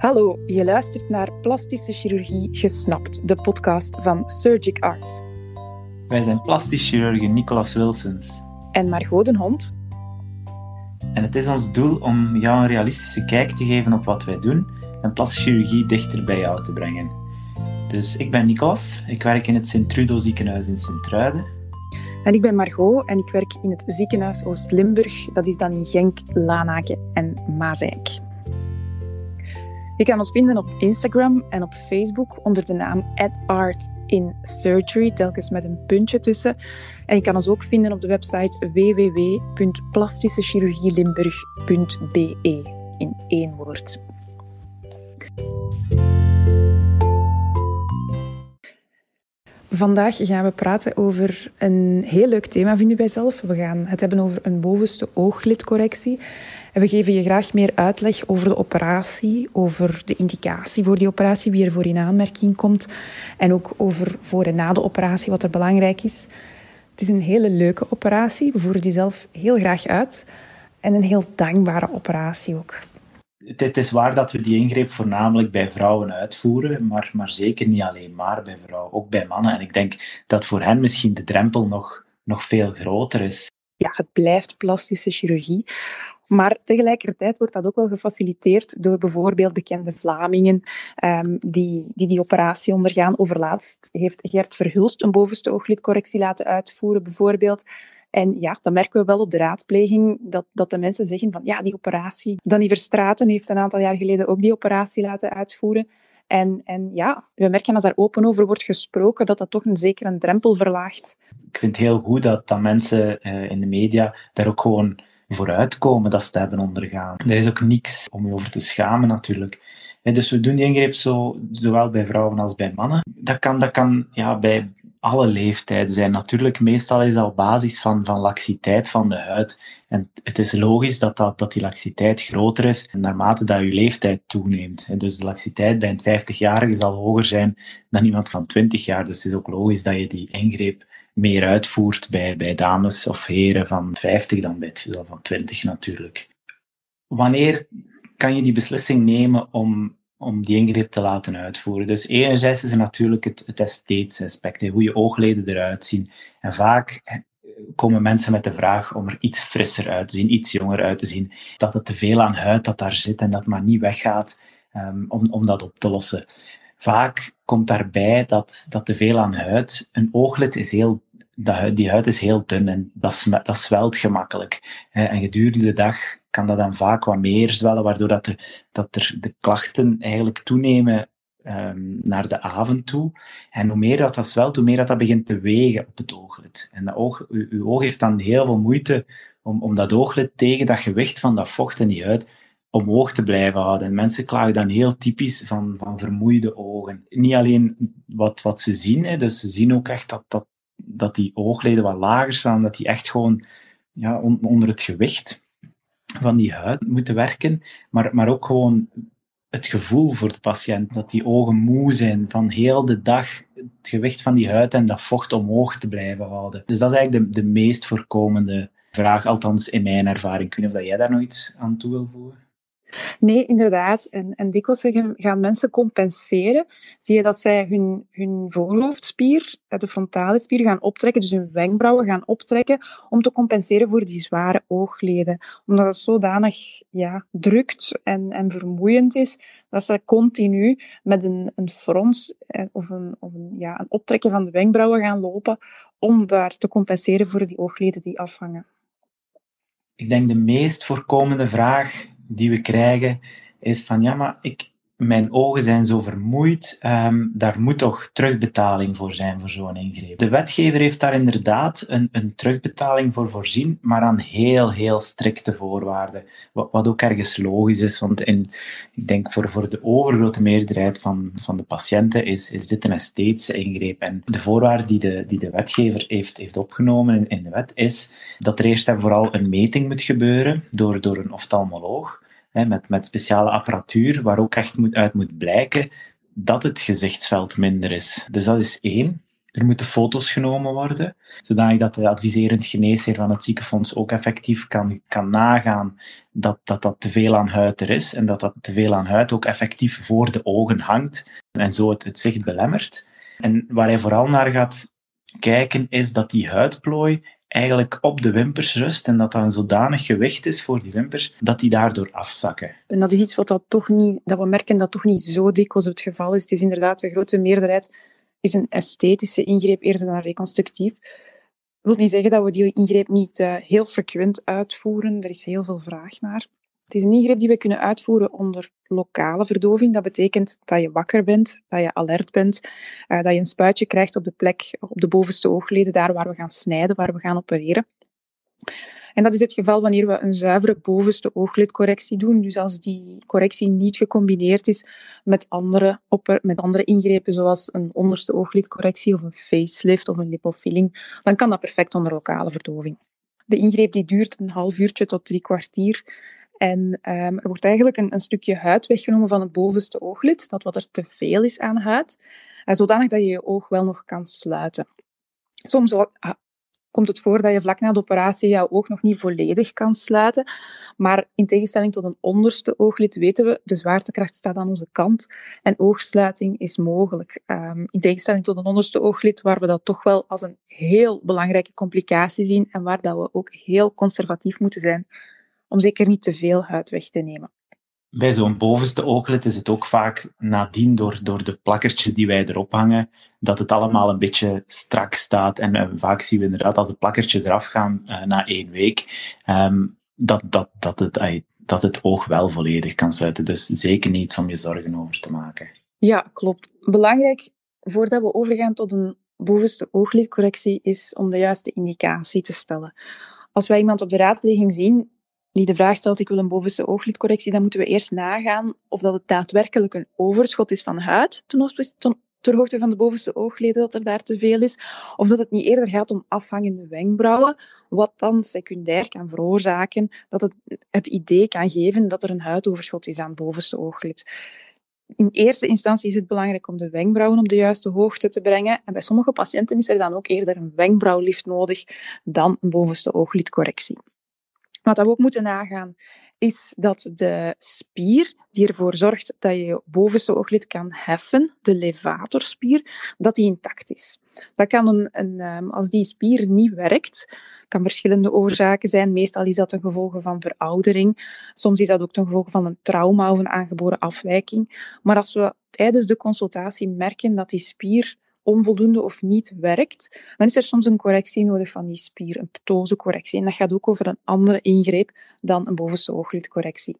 Hallo, je luistert naar Plastische Chirurgie Gesnapt, de podcast van Surgic Art. Wij zijn plastisch chirurgen Nicolas Wilsons. En Margot den Hond. En het is ons doel om jou een realistische kijk te geven op wat wij doen en plastische chirurgie dichter bij jou te brengen. Dus ik ben Nicolas, ik werk in het Sint-Trudo ziekenhuis in Sint-Truiden. En ik ben Margot en ik werk in het ziekenhuis Oost-Limburg, dat is dan in Genk, Lanaken en Maasijk. Je kan ons vinden op Instagram en op Facebook onder de naam @artinsurgery, telkens met een puntje tussen. En je kan ons ook vinden op de website www.plastischechirurgielimburg.be in één woord. Vandaag gaan we praten over een heel leuk thema, vinden wij zelf. We gaan het hebben over een bovenste ooglidcorrectie. We geven je graag meer uitleg over de operatie, over de indicatie voor die operatie, wie er voor in aanmerking komt. En ook over voor en na de operatie, wat er belangrijk is. Het is een hele leuke operatie. We voeren die zelf heel graag uit. En een heel dankbare operatie ook. Het is waar dat we die ingreep voornamelijk bij vrouwen uitvoeren, maar, maar zeker niet alleen maar bij vrouwen, ook bij mannen. En ik denk dat voor hen misschien de drempel nog, nog veel groter is. Ja, het blijft plastische chirurgie. Maar tegelijkertijd wordt dat ook wel gefaciliteerd door bijvoorbeeld bekende Vlamingen um, die, die die operatie ondergaan. Overlaatst heeft Gert Verhulst een bovenste ooglidcorrectie laten uitvoeren, bijvoorbeeld. En ja, dan merken we wel op de raadpleging dat, dat de mensen zeggen van ja, die operatie. Danny Verstraten heeft een aantal jaar geleden ook die operatie laten uitvoeren. En, en ja, we merken als daar open over wordt gesproken, dat dat toch een zeker een drempel verlaagt. Ik vind het heel goed dat, dat mensen uh, in de media daar ook gewoon vooruitkomen dat ze hebben ondergaan. Er is ook niks om je over te schamen natuurlijk. dus we doen die ingreep zo, zowel bij vrouwen als bij mannen. Dat kan, dat kan ja, bij alle leeftijden zijn. Natuurlijk, meestal is dat op basis van, van laxiteit van de huid. En het is logisch dat, dat, dat die laxiteit groter is naarmate dat je leeftijd toeneemt. Dus de laxiteit bij een 50-jarige zal hoger zijn dan iemand van 20 jaar. Dus het is ook logisch dat je die ingreep meer uitvoert bij, bij dames of heren van 50 dan bij het van 20 natuurlijk. Wanneer kan je die beslissing nemen om, om die ingreep te laten uitvoeren? Dus enerzijds is er natuurlijk het, het esthetische aspect, hoe je oogleden eruit zien. En vaak komen mensen met de vraag om er iets frisser uit te zien, iets jonger uit te zien. Dat het te veel aan huid dat daar zit en dat maar niet weggaat um, om, om dat op te lossen. Vaak komt daarbij dat, dat te veel aan huid. Een ooglid is heel, die huid is heel dun en dat, dat zwelt gemakkelijk. En gedurende de dag kan dat dan vaak wat meer zwellen, waardoor dat, de, dat er de klachten eigenlijk toenemen um, naar de avond toe. En hoe meer dat, dat zwelt, hoe meer dat, dat begint te wegen op het ooglid. En dat oog, uw, uw oog heeft dan heel veel moeite om, om dat ooglid tegen dat gewicht van dat vocht en die huid omhoog te blijven houden. En mensen klagen dan heel typisch van, van vermoeide ogen. Niet alleen wat, wat ze zien, hè, dus ze zien ook echt dat, dat, dat die oogleden wat lager staan, dat die echt gewoon ja, onder het gewicht van die huid moeten werken, maar, maar ook gewoon het gevoel voor de patiënt, dat die ogen moe zijn van heel de dag het gewicht van die huid en dat vocht omhoog te blijven houden. Dus dat is eigenlijk de, de meest voorkomende vraag, althans in mijn ervaring. Ik weet niet of jij daar nog iets aan toe wil voegen. Nee, inderdaad. En, en dikwijls gaan mensen compenseren. Zie je dat zij hun, hun voorhoofdspier, eh, de frontale spier, gaan optrekken, dus hun wenkbrauwen gaan optrekken, om te compenseren voor die zware oogleden. Omdat het zodanig ja, drukt en, en vermoeiend is, dat ze continu met een, een frons eh, of, een, of een, ja, een optrekken van de wenkbrauwen gaan lopen, om daar te compenseren voor die oogleden die afhangen. Ik denk de meest voorkomende vraag die we krijgen, is van ja, maar ik, mijn ogen zijn zo vermoeid, um, daar moet toch terugbetaling voor zijn voor zo'n ingreep. De wetgever heeft daar inderdaad een, een terugbetaling voor voorzien, maar aan heel, heel strikte voorwaarden. Wat, wat ook ergens logisch is, want in, ik denk voor, voor de overgrote meerderheid van, van de patiënten is, is dit een esthetische ingreep. En de voorwaarde die de, die de wetgever heeft, heeft opgenomen in, in de wet is dat er eerst en vooral een meting moet gebeuren door, door een oftalmoloog met, met speciale apparatuur, waar ook echt moet, uit moet blijken dat het gezichtsveld minder is. Dus dat is één. Er moeten foto's genomen worden, zodat de adviserend geneesheer van het ziekenfonds ook effectief kan, kan nagaan dat, dat dat te veel aan huid er is en dat dat te veel aan huid ook effectief voor de ogen hangt en zo het, het zicht belemmert. En waar hij vooral naar gaat kijken, is dat die huidplooi eigenlijk op de wimpers rust en dat dat een zodanig gewicht is voor die wimpers dat die daardoor afzakken. En dat is iets wat dat toch niet, dat we merken dat toch niet zo dikwijls het geval is. Het is inderdaad de grote meerderheid is een esthetische ingreep eerder dan reconstructief. Dat wil niet zeggen dat we die ingreep niet uh, heel frequent uitvoeren. Er is heel veel vraag naar. Het is een ingreep die we kunnen uitvoeren onder lokale verdoving. Dat betekent dat je wakker bent, dat je alert bent, uh, dat je een spuitje krijgt op de plek, op de bovenste oogleden, daar waar we gaan snijden, waar we gaan opereren. En dat is het geval wanneer we een zuivere bovenste ooglidcorrectie doen. Dus als die correctie niet gecombineerd is met andere, met andere ingrepen, zoals een onderste ooglidcorrectie of een facelift of een lipofilling, dan kan dat perfect onder lokale verdoving. De ingreep die duurt een half uurtje tot drie kwartier. En um, er wordt eigenlijk een, een, stukje huid weggenomen van het bovenste ooglid, dat wat er te veel is aan huid, en zodanig dat je je oog wel nog kan sluiten. Soms komt het voor dat je vlak na de operatie jouw oog nog niet volledig kan sluiten. Maar in tegenstelling tot een onderste ooglid weten we, de zwaartekracht staat aan onze kant en oogsluiting is mogelijk. Um, in tegenstelling tot een onderste ooglid, waar we dat toch wel als een heel belangrijke complicatie zien en waar dat we ook heel conservatief moeten zijn om zeker niet te veel huid weg te nemen. Bij zo'n bovenste ooglid is het ook vaak nadien door, door de plakkertjes die wij erop hangen, dat het allemaal een beetje strak staat. En vaak zien we inderdaad als de plakkertjes eraf gaan uh, na één week, um, dat, dat, dat, het, dat het oog wel volledig kan sluiten. Dus zeker niets om je zorgen over te maken. Ja, klopt. Belangrijk voordat we overgaan tot een bovenste ooglidcorrectie is om de juiste indicatie te stellen. Als wij iemand op de raadpleging zien die de vraag stelt, ik wil een bovenste ooglidcorrectie, dan moeten we eerst nagaan of dat het daadwerkelijk een overschot is van huid ten opzichte ter hoogte van de bovenste oogleden, dat er daar te veel is, of dat het niet eerder gaat om afhangende wenkbrauwen, wat dan secundair kan veroorzaken dat het het idee kan geven dat er een huidoverschot is aan het bovenste ooglid. In eerste instantie is het belangrijk om de wenkbrauwen op de juiste hoogte te brengen. En bij sommige patiënten is er dan ook eerder een wenkbrauwlift nodig dan een bovenste ooglidcorrectie. Wat we ook moeten nagaan, is dat de spier die ervoor zorgt dat je je bovenste ooglid kan heffen, de levatorspier, dat die intact is. Dat kan een, een, ehm, als die spier niet werkt, kan verschillende oorzaken zijn. Meestal is dat ten gevolge van veroudering. Soms is dat ook ten gevolge van een trauma of een aangeboren afwijking. Maar als we tijdens de consultatie merken dat die spier onvoldoende of niet werkt, dan is er soms een correctie nodig van die spier, een ptosecorrectie. En dat gaat ook over een andere ingreep dan een bovenste ooglidcorrectie.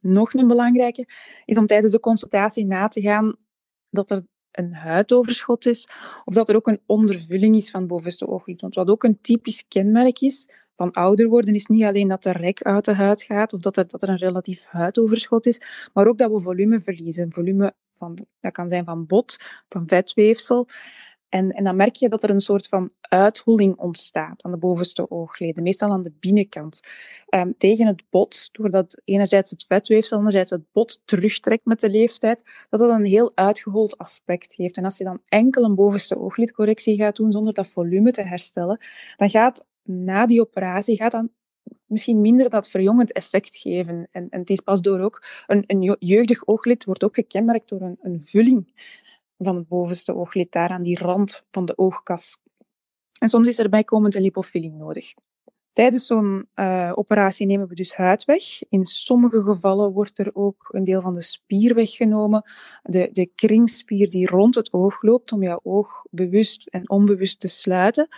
Nog een belangrijke is om tijdens de consultatie na te gaan dat er een huidoverschot is of dat er ook een ondervulling is van bovenste ooglid. Want wat ook een typisch kenmerk is van ouder worden, is niet alleen dat de rek uit de huid gaat of dat er, dat er een relatief huidoverschot is, maar ook dat we volume verliezen. Volume dat kan zijn van bot, van vetweefsel. En, en dan merk je dat er een soort van uitholling ontstaat aan de bovenste oogleden, meestal aan de binnenkant. Um, tegen het bot, doordat enerzijds het vetweefsel, anderzijds het bot terugtrekt met de leeftijd, dat dat een heel uitgehold aspect geeft. En als je dan enkel een bovenste ooglidcorrectie gaat doen zonder dat volume te herstellen, dan gaat na die operatie gaat dan misschien minder dat verjongend effect geven. En, en het is pas door ook een, een jeugdig ooglid wordt ook gekenmerkt door een, een vulling van het bovenste ooglid, daar aan die rand van de oogkas. En soms is er bijkomend een lipofilling nodig. Tijdens zo'n uh, operatie nemen we dus huid weg. In sommige gevallen wordt er ook een deel van de spier weggenomen, de, de kringspier die rond het oog loopt, om jouw oog bewust en onbewust te sluiten.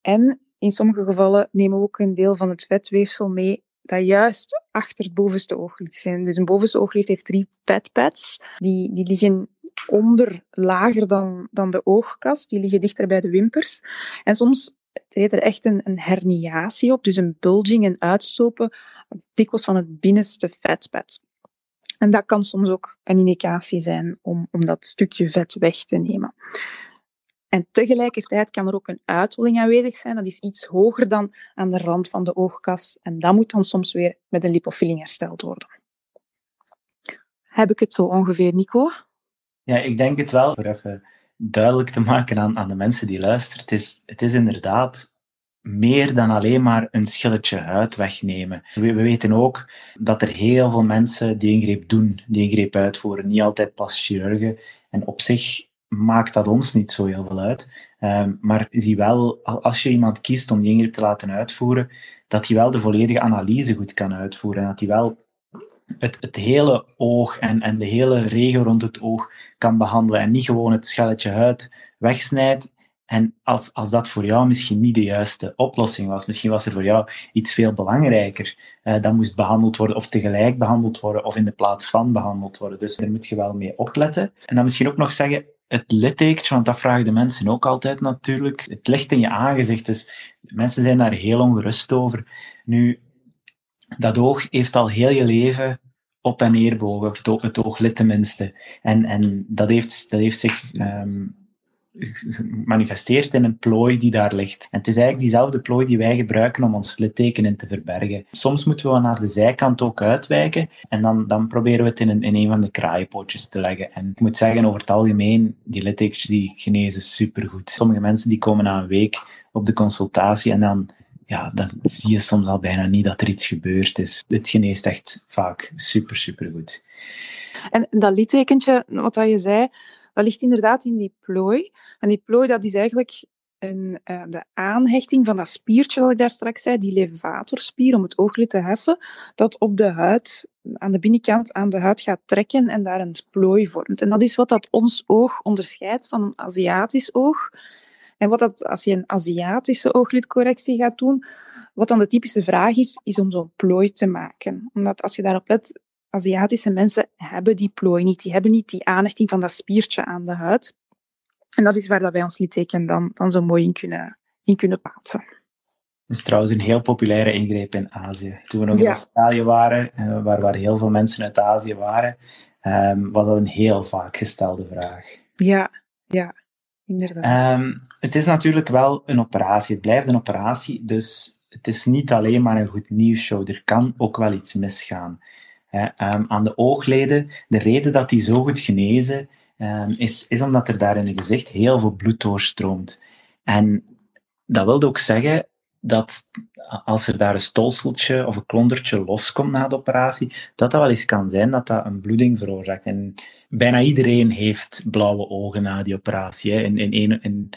En in sommige gevallen nemen we ook een deel van het vetweefsel mee dat juist achter het bovenste ooglid zijn. Dus een bovenste ooglid heeft drie vetpads. Die, die liggen onder, lager dan, dan de oogkas. Die liggen dichter bij de wimpers. En soms treedt er echt een, een herniatie op, dus een bulging en uitstopen, dikwijls van het binnenste vetpad. En dat kan soms ook een indicatie zijn om, om dat stukje vet weg te nemen. En tegelijkertijd kan er ook een uitholling aanwezig zijn. Dat is iets hoger dan aan de rand van de oogkas. En dat moet dan soms weer met een lipofilling hersteld worden. Heb ik het zo ongeveer, Nico? Ja, ik denk het wel. Voor even duidelijk te maken aan, aan de mensen die luisteren. Het is, het is inderdaad meer dan alleen maar een schilletje huid wegnemen. We, weten ook dat er heel veel mensen die ingreep doen, die ingreep uitvoeren, niet altijd pas chirurgen. En op zich maakt dat ons niet zo heel veel uit. Ehm, maar zie wel, als je iemand kiest om die te laten uitvoeren, dat hij wel de volledige analyse goed kan uitvoeren. En dat hij wel het, het hele oog en, en de hele regio rond het oog kan behandelen. En niet gewoon het schelletje huid wegsnijdt. En als, als dat voor jou misschien niet de juiste oplossing was, misschien was er voor jou iets veel belangrijker, uh, dat moest behandeld worden of tegelijk behandeld worden of in de plaats van behandeld worden. Dus daar moet je wel mee opletten. En dan misschien ook nog zeggen, het littekentje, want dat vragen de mensen ook altijd natuurlijk. Het ligt in je aangezicht, dus mensen zijn daar heel ongerust over. Nu, dat oog heeft al heel je leven op- en neerbogen, of het, oog, het ooglid tenminste. En, en dat, heeft, dat heeft zich um, gemanifesteerd in een plooi die daar ligt. En het is eigenlijk diezelfde plooi die wij gebruiken om ons littekenen te verbergen. Soms moeten we naar de zijkant ook uitwijken en dan, dan proberen we het in een, in een van de kraaienpootjes te leggen. En ik moet zeggen, over het algemeen, die littekens die genezen supergoed. Sommige mensen die komen na een week op de consultatie en dan ja, dan zie je soms al bijna niet dat er iets gebeurd is. Het geneest echt vaak super, super goed. En dat littekentje, wat je zei, dat ligt inderdaad in die plooi. En die plooi, dat is eigenlijk een, uh, de aanhechting van dat spiertje dat ik daar straks zei, die levatorspier, om het ooglid te heffen, dat op de huid, aan de binnenkant aan de huid gaat trekken en daar een plooi vormt. En dat is wat dat ons oog onderscheidt van een Aziatisch oog. En wat dat, als je een Aziatische ooglidcorrectie gaat doen, wat dan de typische vraag is, is om zo'n plooi te maken. Omdat als je daarop let, Aziatische mensen hebben die plooi niet. Die hebben niet die aanhechting van dat spiertje aan de huid. En dat is waar dat wij ons litteken dan, dan zo mooi in kunnen, in kunnen plaatsen. Dat is trouwens een heel populaire ingreep in Azië. Toen we nog in Australië waren, eh, waar, waar heel veel mensen uit Azië waren, um, was dat een heel vaak gestelde vraag. Ja, ja, inderdaad. Um, het is natuurlijk wel een operatie. Het blijft een operatie, dus het is niet alleen maar een goed nieuwsshow. Er kan ook wel iets misgaan. Um, aan de oogleden, de reden dat die zo goed genezen, um, is, is omdat er daar in het gezicht heel veel bloed doorstroomt. En dat wil ook zeggen dat als er daar een stolseltje of een klondertje loskomt na de operatie, dat dat wel eens kan zijn dat dat een bloeding veroorzaakt. En bijna iedereen heeft blauwe ogen na die operatie. In, in,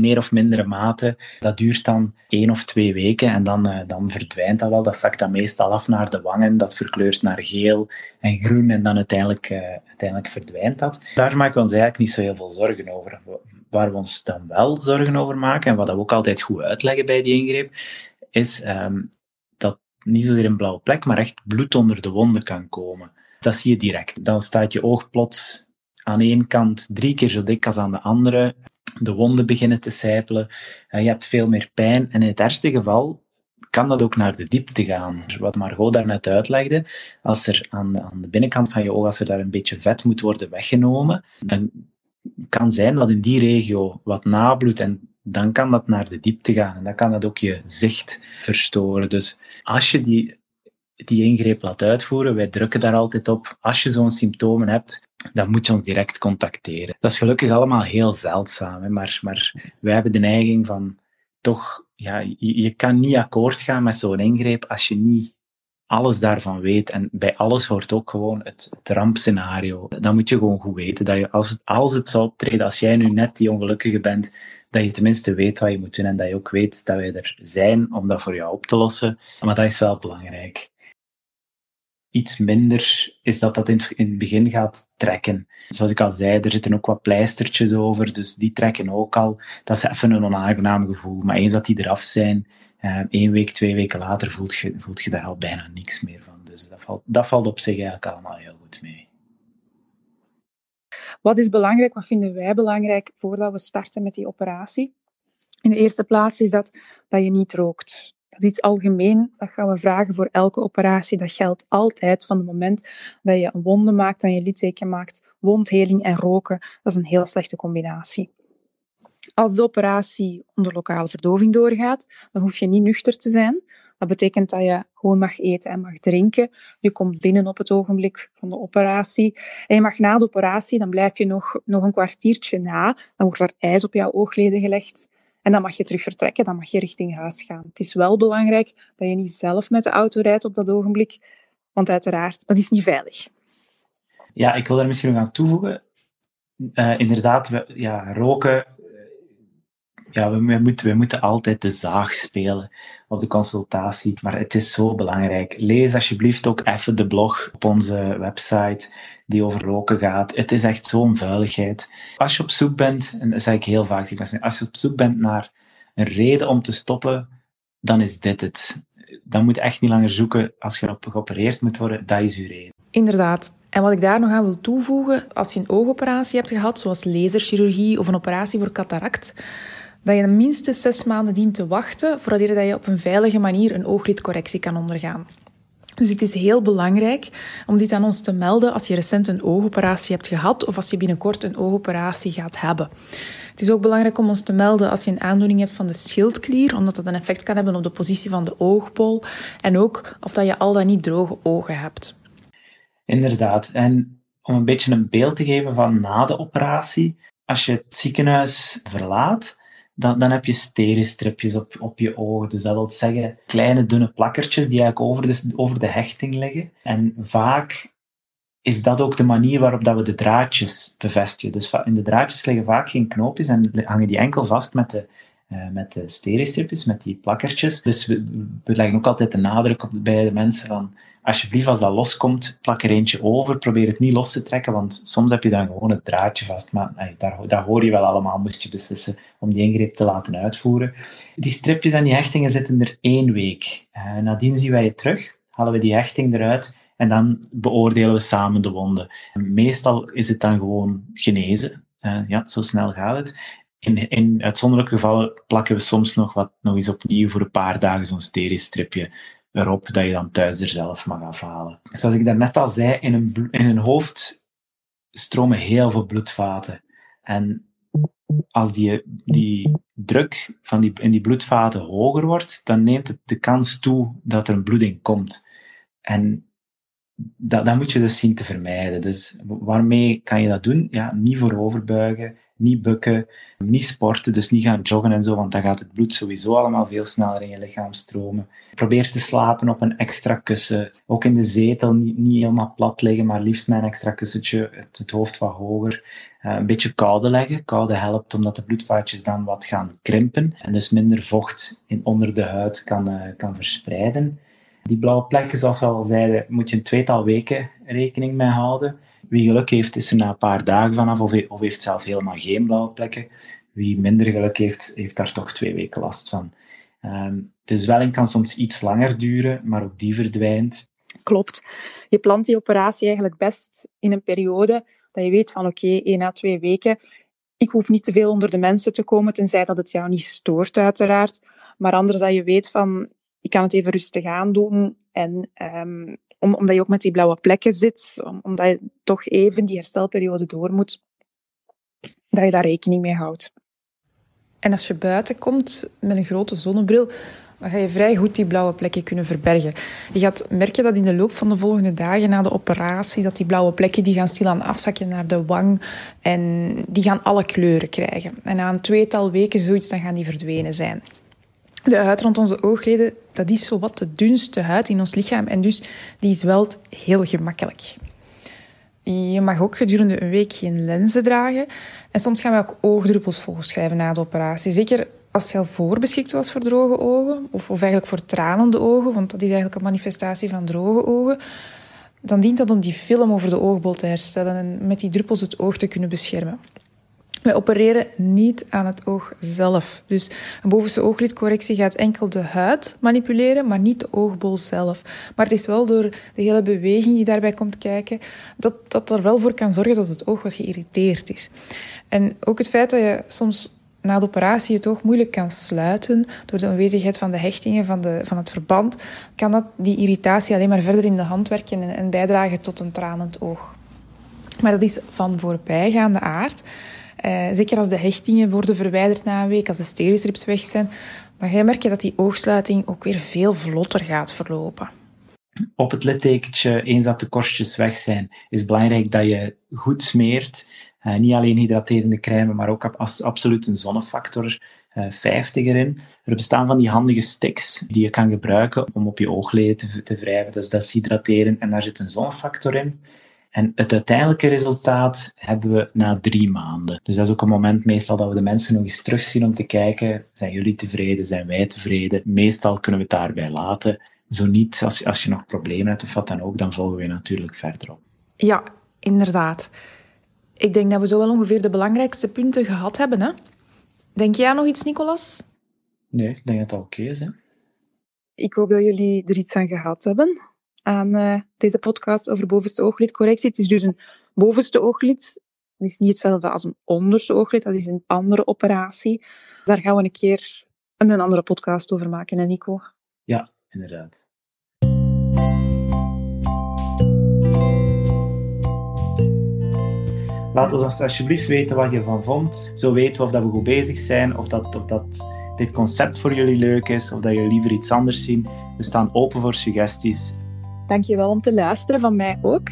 meer of mindere mate. Dat duurt dan één of twee weken en dan, uh, dan verdwijnt dat wel. Dat zakt dan meestal af naar de wangen, dat verkleurt naar geel en groen en dan uiteindelijk, uh, uiteindelijk verdwijnt dat. Daar maken we ons eigenlijk niet zo heel veel zorgen over. Waar we ons dan wel zorgen over maken en wat we ook altijd goed uitleggen bij die ingreep, is um, dat niet zozeer een blauwe plek, maar echt bloed onder de wonden kan komen. Dat zie je direct. Dan staat je oog plots aan één kant drie keer zo dik als aan de andere. De wonden beginnen te sijpelen. Je hebt veel meer pijn. En in het ergste geval kan dat ook naar de diepte gaan. Wat Margot daarnet uitlegde, als er aan, aan de binnenkant van je oog, als er daar een beetje vet moet worden weggenomen, dan kan zijn dat in die regio wat nabloedt en dan kan dat naar de diepte gaan en dan kan dat ook je zicht verstoren. Dus als je die, die ingreep laat uitvoeren, wij drukken daar altijd op, als je zo'n symptomen hebt, dan moet je ons direct contacteren. Dat is gelukkig allemaal heel zeldzaam, hè, maar, maar wij hebben de neiging van toch, ja, je, je kan niet akkoord gaan met zo'n ingreep als je niet alles daarvan weet. En bij alles hoort ook gewoon het, het rampscenario. Dan moet je gewoon goed weten dat je, als het, als het zou optreden, als jij nu net die ongelukkige bent, dat je tenminste weet wat je moet doen en dat je ook weet dat wij er zijn om dat voor jou op te lossen. Maar dat is wel belangrijk. Iets minder is dat dat in het begin gaat trekken. Zoals ik al zei, er zitten ook wat pleistertjes over, dus die trekken ook al. Dat is even een onaangenaam gevoel. Maar eens dat die eraf zijn, uh, één week, twee weken later voelt je, voelt je daar al bijna niks meer van. Dus dat valt, dat valt op zich eigenlijk allemaal heel goed mee. Wat is belangrijk? Wat vinden wij belangrijk voordat we starten met die operatie? In de eerste plaats is dat dat je niet rookt. Dat is iets algemeen. Dat gaan we vragen voor elke operatie. Dat geldt altijd van het moment dat je een wonde maakt en je litteken maakt. Wondheling en roken, dat is een heel slechte combinatie. Als de operatie onder lokale verdoving doorgaat, dan hoef je niet nuchter te zijn. Dat betekent dat je gewoon mag eten en mag drinken. Je komt binnen op het ogenblik van de operatie. En je mag na de operatie, dan blijf je nog, nog een kwartiertje na. Dan wordt er ijs op jouw oogleden gelegd. En dan mag je terug vertrekken, dan mag je richting huis gaan. Het is wel belangrijk dat je niet zelf met de auto rijdt op dat ogenblik, want uiteraard, dat is niet veilig. Ja, ik wil daar misschien nog aan toevoegen. Uh, inderdaad, ja, roken ja, we, moeten, we moeten altijd de zaag spelen op de consultatie, maar het is zo belangrijk. Lees alsjeblieft ook even de blog op onze website die over roken gaat. Het is echt zo'n vuiligheid. Als je op zoek bent, en dat zeg ik heel vaak, als je op zoek bent naar een reden om te stoppen, dan is dit het. Dan moet je echt niet langer zoeken als je op geopereerd moet worden, dat is uw reden. Inderdaad. En wat ik daar nog aan wil toevoegen, als je een oogoperatie hebt gehad, zoals laserchirurgie of een operatie voor cataract, dat je minstens zes maanden dient te wachten voordat je op een veilige manier een ooglidcorrectie kan ondergaan. Dus het is heel belangrijk om dit aan ons te melden als je recent een oogoperatie hebt gehad of als je binnenkort een oogoperatie gaat hebben. Het is ook belangrijk om ons te melden als je een aandoening hebt van de schildklier, omdat dat een effect kan hebben op de positie van de oogbol en ook of dat je al dan niet droge ogen hebt. Inderdaad. En om een beetje een beeld te geven van na de operatie, als je het ziekenhuis verlaat, dan, dan heb je stereostripjes op, op je ogen. Dus dat wil zeggen kleine dunne plakkertjes die eigenlijk over de, over de hechting liggen. En vaak is dat ook de manier waarop dat we de draadjes bevestigen. Dus in de draadjes liggen vaak geen knoopjes en hangen die enkel vast met de, uh, met de stereostripjes, met die plakkertjes. Dus we, leggen ook altijd de nadruk op, bij de mensen van alsjeblieft, als dat loskomt, plak er eentje over. Probeer het niet los te trekken, want soms heb je dan gewoon het draadje vast. Maar nee, daar, hoor je wel allemaal, moest je beslissen om die ingreep te laten uitvoeren. Die stripjes en die hechtingen zitten er één week. Uh, nadien zien wij je terug, halen we die hechting eruit en dan beoordelen we samen de wonden. Meestal is het dan gewoon genezen. Uh, ja, zo snel gaat het. In, in uitzonderlijke gevallen plakken we soms nog, wat, nog eens opnieuw voor een paar dagen zo'n stripje erop dat je dan thuis er zelf mag afhalen. Zoals ik daarnet al zei, in een, in een hoofd stromen heel veel bloedvaten. En als die, die druk van die, in die bloedvaten hoger wordt, dan neemt het de kans toe dat er een bloeding komt. En dat, moet je dus zien te vermijden. Dus waarmee kan je dat doen? Ja, niet vooroverbuigen, niet bukken, niet sporten, dus niet gaan joggen en zo, want dan gaat het bloed sowieso allemaal veel sneller in je lichaam stromen. Probeer te slapen op een extra kussen. Ook in de zetel niet, niet helemaal plat liggen, maar liefst met een extra kussentje, het, hoofd wat hoger. Uh, een beetje koude leggen. Koude helpt omdat de bloedvaatjes dan wat gaan krimpen en dus minder vocht in, onder de huid kan, uh, kan verspreiden. Die blauwe plekken, zoals we al zeiden, moet je een tweetal weken rekening mee houden. Wie geluk heeft, is er na een paar dagen vanaf, of, heeft zelf helemaal geen blauwe plekken. Wie minder geluk heeft, heeft daar toch twee weken last van. Um, de zwelling kan soms iets langer duren, maar ook die verdwijnt. Klopt. Je plant die operatie eigenlijk best in een periode dat je weet van oké, één à twee weken. Ik hoef niet te veel onder de mensen te komen, tenzij dat het jou niet stoort uiteraard. Maar anders dat je weet van ik kan het even rustig aandoen. En um, omdat je ook met die blauwe plekken zit, omdat je toch even die herstelperiode door moet, dat je daar rekening mee houdt. En als je buiten komt met een grote zonnebril, dan ga je vrij goed die blauwe plekken kunnen verbergen. Je gaat merken dat in de loop van de volgende dagen na de operatie, dat die blauwe plekken die gaan stilaan afzakken naar de wang en die gaan alle kleuren krijgen. En na een tweetal weken zoiets, dan gaan die verdwenen zijn. De huid rond onze oogleden, dat is zo wat de dunste huid in ons lichaam en dus die zwelt heel gemakkelijk. Je mag ook gedurende een week geen lenzen dragen. En soms gaan we ook oogdruppels volschrijven na de operatie. Zeker als je al voorbeschikt was voor droge ogen, of, of eigenlijk voor tranende ogen, want dat is eigenlijk een manifestatie van droge ogen, dan dient dat om die film over de oogbol te herstellen en met die druppels het oog te kunnen beschermen. Wij opereren niet aan het oog zelf. Dus een bovenste ooglidcorrectie gaat enkel de huid manipuleren, maar niet de oogbol zelf. Maar het is wel door de hele beweging die daarbij komt kijken, dat dat er wel voor kan zorgen dat het oog wat geïrriteerd is. En ook het feit dat je soms na de operatie het oog moeilijk kan sluiten door de aanwezigheid van de hechtingen van, de, van het verband, kan dat die irritatie alleen maar verder in de hand werken en, en bijdragen tot een tranend oog. Maar dat is van voorbijgaande aard. Uh, zeker als de hechtingen worden verwijderd na een week, als de stereostrips weg zijn, dan ga je merken dat die oogsluiting ook weer veel vlotter gaat verlopen. Op het littekentje, eens dat de korstjes weg zijn, is belangrijk dat je goed smeert. Uh, niet alleen hydraterende crème, maar ook als absoluut een zonnefactor 50 erin. Er bestaan van die handige sticks die je kan gebruiken om op je oogleden te, te wrijven. Dus dat is hydrateren en daar zit een zonfactor in. En het uiteindelijke resultaat hebben we na drie maanden. Dus dat is ook een moment meestal dat we de mensen nog eens terugzien om te kijken, zijn jullie tevreden, zijn wij tevreden? Meestal kunnen we het daarbij laten. Zo niet, als, als je nog problemen hebt of wat dan ook, dan volgen we natuurlijk verder op. Ja, inderdaad. Ik denk dat we zo wel ongeveer de belangrijkste punten gehad hebben. Hè? Denk jij nog iets, Nicolas? Nee, ik denk dat het oké is. Hè? Ik hoop dat jullie er iets aan gehad hebben aan uh, deze podcast over bovenste ooglidcorrectie. Het is dus een bovenste ooglid. Het is niet hetzelfde als een onderste ooglid. Dat is een andere operatie. Daar gaan we een keer een andere podcast over maken, hè Nico? Ja, inderdaad. Laat ons alsjeblieft weten wat je ervan vond. Zo weten we of dat we goed bezig zijn, of dat, of dat dit concept voor jullie leuk is, of dat jullie liever iets anders zien. We staan open voor suggesties. Dankjewel om te luisteren, van mij ook.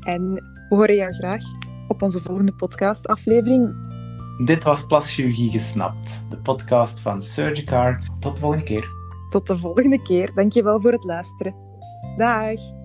En we horen jou graag op onze volgende podcastaflevering. Dit was Plaschirurgie Gesnapt, de podcast van Surgicard. Tot de volgende keer. Tot de volgende keer. Dankjewel voor het luisteren. Dag.